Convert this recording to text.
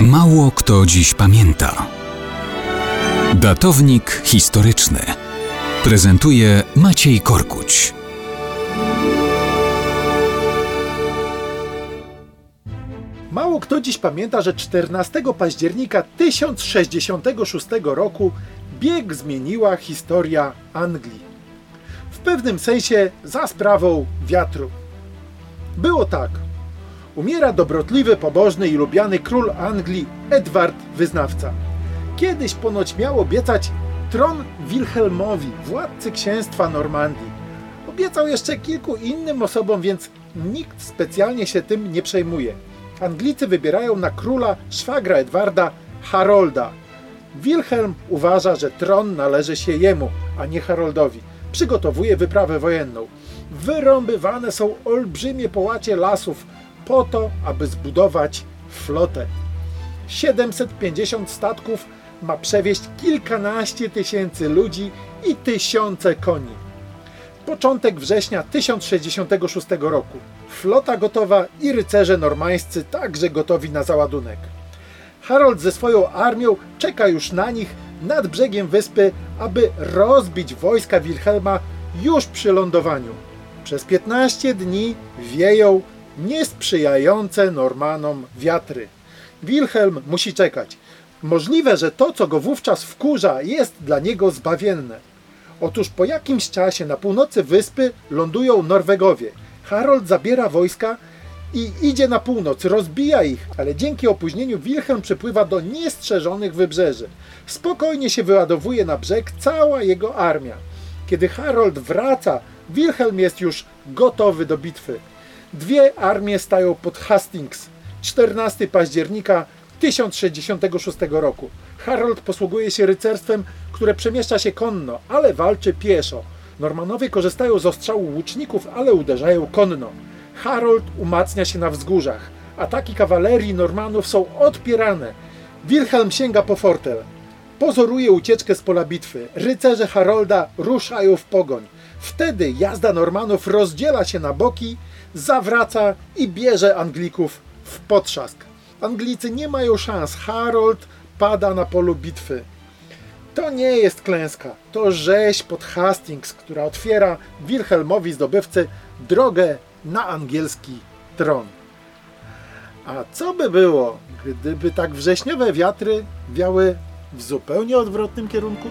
Mało kto dziś pamięta. Datownik historyczny prezentuje Maciej Korkuć. Mało kto dziś pamięta, że 14 października 1066 roku bieg zmieniła historia Anglii. W pewnym sensie za sprawą wiatru. Było tak. Umiera dobrotliwy, pobożny i lubiany król Anglii Edward Wyznawca. Kiedyś ponoć miał obiecać tron Wilhelmowi, władcy księstwa Normandii. Obiecał jeszcze kilku innym osobom, więc nikt specjalnie się tym nie przejmuje. Anglicy wybierają na króla szwagra Edwarda Harolda. Wilhelm uważa, że tron należy się jemu, a nie Haroldowi. Przygotowuje wyprawę wojenną. Wyrąbywane są olbrzymie połacie lasów po to, aby zbudować flotę. 750 statków ma przewieźć kilkanaście tysięcy ludzi i tysiące koni. Początek września 1066 roku. Flota gotowa i rycerze normańscy także gotowi na załadunek. Harold ze swoją armią czeka już na nich nad brzegiem wyspy, aby rozbić wojska Wilhelma już przy lądowaniu. Przez 15 dni wieją niesprzyjające Normanom wiatry. Wilhelm musi czekać. Możliwe, że to, co go wówczas wkurza, jest dla niego zbawienne. Otóż po jakimś czasie na północy wyspy lądują Norwegowie. Harold zabiera wojska i idzie na północ, rozbija ich, ale dzięki opóźnieniu Wilhelm przypływa do niestrzeżonych wybrzeży. Spokojnie się wyładowuje na brzeg cała jego armia. Kiedy Harold wraca, Wilhelm jest już gotowy do bitwy. Dwie armie stają pod Hastings. 14 października 1066 roku. Harold posługuje się rycerstwem, które przemieszcza się konno, ale walczy pieszo. Normanowie korzystają z ostrzału łuczników, ale uderzają konno. Harold umacnia się na wzgórzach. Ataki kawalerii Normanów są odpierane. Wilhelm sięga po fortel. Pozoruje ucieczkę z pola bitwy. Rycerze Harolda ruszają w pogoń. Wtedy jazda Normanów rozdziela się na boki, zawraca i bierze Anglików w potrzask. Anglicy nie mają szans. Harold pada na polu bitwy. To nie jest klęska, to rzeź pod Hastings, która otwiera Wilhelmowi zdobywcy drogę na angielski tron. A co by było, gdyby tak wrześniowe wiatry wiały w zupełnie odwrotnym kierunku?